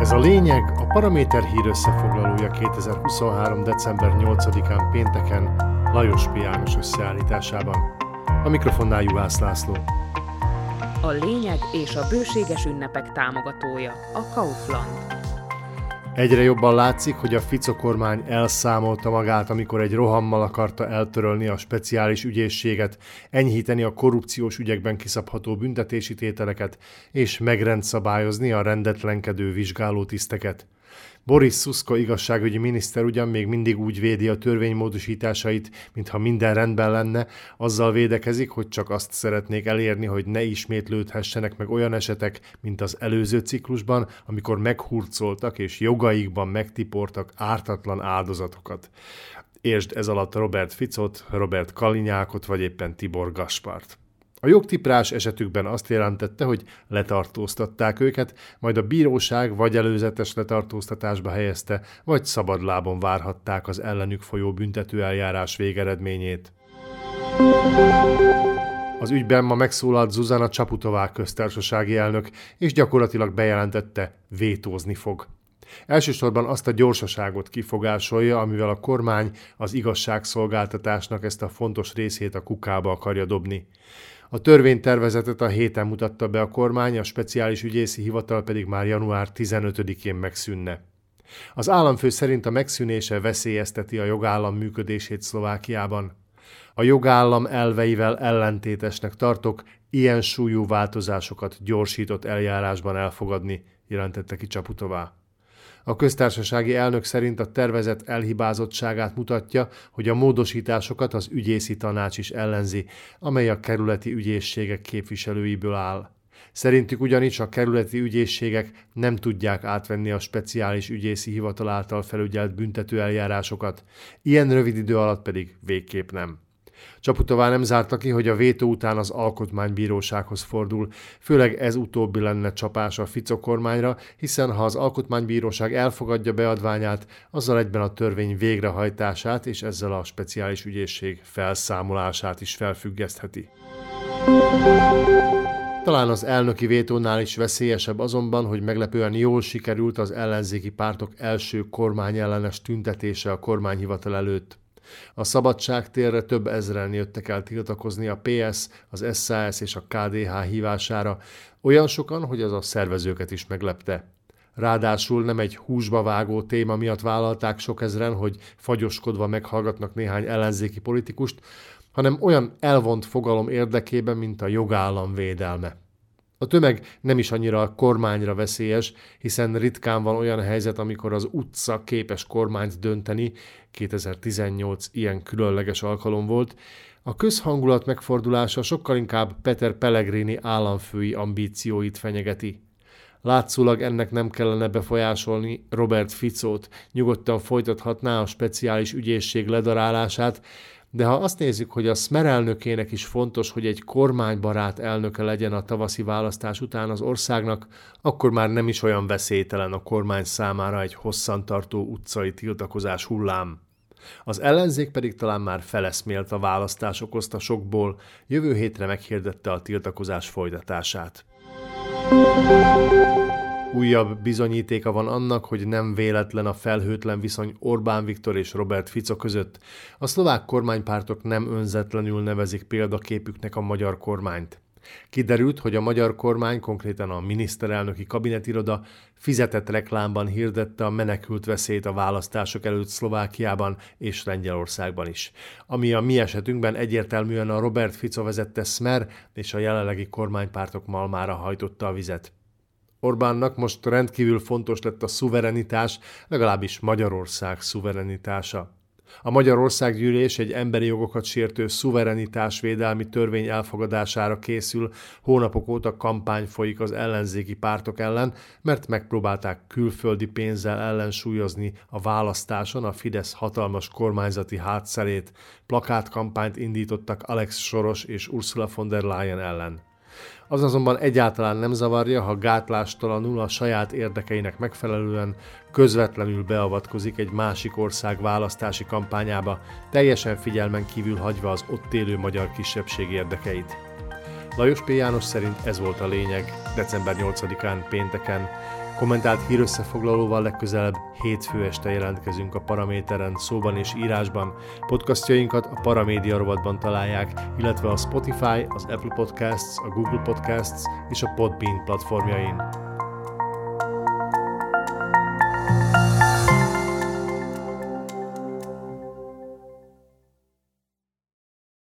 Ez a lényeg a Paraméter hír összefoglalója 2023. december 8-án pénteken Lajos P. János összeállításában. A mikrofonnál Juhász László. A lényeg és a bőséges ünnepek támogatója a Kaufland. Egyre jobban látszik, hogy a Fico kormány elszámolta magát, amikor egy rohammal akarta eltörölni a speciális ügyészséget, enyhíteni a korrupciós ügyekben kiszabható büntetési tételeket és megrendszabályozni a rendetlenkedő vizsgálótiszteket. Boris Szuszko igazságügyi miniszter ugyan még mindig úgy védi a törvény módosításait, mintha minden rendben lenne, azzal védekezik, hogy csak azt szeretnék elérni, hogy ne ismétlődhessenek meg olyan esetek, mint az előző ciklusban, amikor meghurcoltak és jogaikban megtiportak ártatlan áldozatokat. Értsd ez alatt Robert Ficot, Robert Kalinyákot vagy éppen Tibor Gaspart. A jogtiprás esetükben azt jelentette, hogy letartóztatták őket, majd a bíróság vagy előzetes letartóztatásba helyezte, vagy szabadlábon várhatták az ellenük folyó büntetőeljárás végeredményét. Az ügyben ma megszólalt Zuzana Csaputová köztársasági elnök, és gyakorlatilag bejelentette, vétózni fog. Elsősorban azt a gyorsaságot kifogásolja, amivel a kormány az igazságszolgáltatásnak ezt a fontos részét a kukába akarja dobni. A törvénytervezetet a héten mutatta be a kormány, a speciális ügyészi hivatal pedig már január 15-én megszűnne. Az államfő szerint a megszűnése veszélyezteti a jogállam működését Szlovákiában. A jogállam elveivel ellentétesnek tartok ilyen súlyú változásokat gyorsított eljárásban elfogadni, jelentette ki Csaputová. A köztársasági elnök szerint a tervezet elhibázottságát mutatja, hogy a módosításokat az ügyészi tanács is ellenzi, amely a kerületi ügyészségek képviselőiből áll. Szerintük ugyanis a kerületi ügyészségek nem tudják átvenni a speciális ügyészi hivatal által felügyelt büntetőeljárásokat, ilyen rövid idő alatt pedig végképp nem. Csaputová nem zárta ki, hogy a vétó után az alkotmánybírósághoz fordul, főleg ez utóbbi lenne csapás a Fico kormányra, hiszen ha az alkotmánybíróság elfogadja beadványát, azzal egyben a törvény végrehajtását és ezzel a speciális ügyészség felszámolását is felfüggesztheti. Talán az elnöki vétónál is veszélyesebb azonban, hogy meglepően jól sikerült az ellenzéki pártok első kormányellenes tüntetése a kormányhivatal előtt. A szabadságtérre több ezren jöttek el tiltakozni a PS, az SAS és a KDH hívására, olyan sokan, hogy az a szervezőket is meglepte. Ráadásul nem egy húsba vágó téma miatt vállalták sok ezren, hogy fagyoskodva meghallgatnak néhány ellenzéki politikust, hanem olyan elvont fogalom érdekében, mint a jogállam védelme. A tömeg nem is annyira kormányra veszélyes, hiszen ritkán van olyan helyzet, amikor az utca képes kormányt dönteni, 2018 ilyen különleges alkalom volt, a közhangulat megfordulása sokkal inkább Peter Pellegrini államfői ambícióit fenyegeti. Látszólag ennek nem kellene befolyásolni Robert Ficót, nyugodtan folytathatná a speciális ügyészség ledarálását, de ha azt nézzük, hogy a Smer elnökének is fontos, hogy egy kormánybarát elnöke legyen a tavaszi választás után az országnak, akkor már nem is olyan veszélytelen a kormány számára egy hosszantartó utcai tiltakozás hullám. Az ellenzék pedig talán már feleszmélt a választás okozta sokból, jövő hétre meghirdette a tiltakozás folytatását. Újabb bizonyítéka van annak, hogy nem véletlen a felhőtlen viszony Orbán Viktor és Robert Fico között. A szlovák kormánypártok nem önzetlenül nevezik példaképüknek a magyar kormányt. Kiderült, hogy a magyar kormány, konkrétan a miniszterelnöki kabinetiroda fizetett reklámban hirdette a menekült veszélyt a választások előtt Szlovákiában és Lengyelországban is. Ami a mi esetünkben egyértelműen a Robert Fico vezette Smer és a jelenlegi kormánypártok malmára hajtotta a vizet. Orbánnak most rendkívül fontos lett a szuverenitás, legalábbis Magyarország szuverenitása. A Magyarországgyűlés egy emberi jogokat sértő szuverenitásvédelmi törvény elfogadására készül, hónapok óta kampány folyik az ellenzéki pártok ellen, mert megpróbálták külföldi pénzzel ellensúlyozni a választáson a Fidesz hatalmas kormányzati hátszerét, plakátkampányt indítottak Alex Soros és Ursula von der Leyen ellen. Az azonban egyáltalán nem zavarja, ha gátlástalanul a saját érdekeinek megfelelően közvetlenül beavatkozik egy másik ország választási kampányába, teljesen figyelmen kívül hagyva az ott élő magyar kisebbség érdekeit. Lajos P. János szerint ez volt a lényeg december 8-án pénteken. Kommentált hírösszefoglalóval legközelebb hétfő este jelentkezünk a Paraméteren szóban és írásban. Podcastjainkat a Paramédia rovatban találják, illetve a Spotify, az Apple Podcasts, a Google Podcasts és a Podbean platformjain.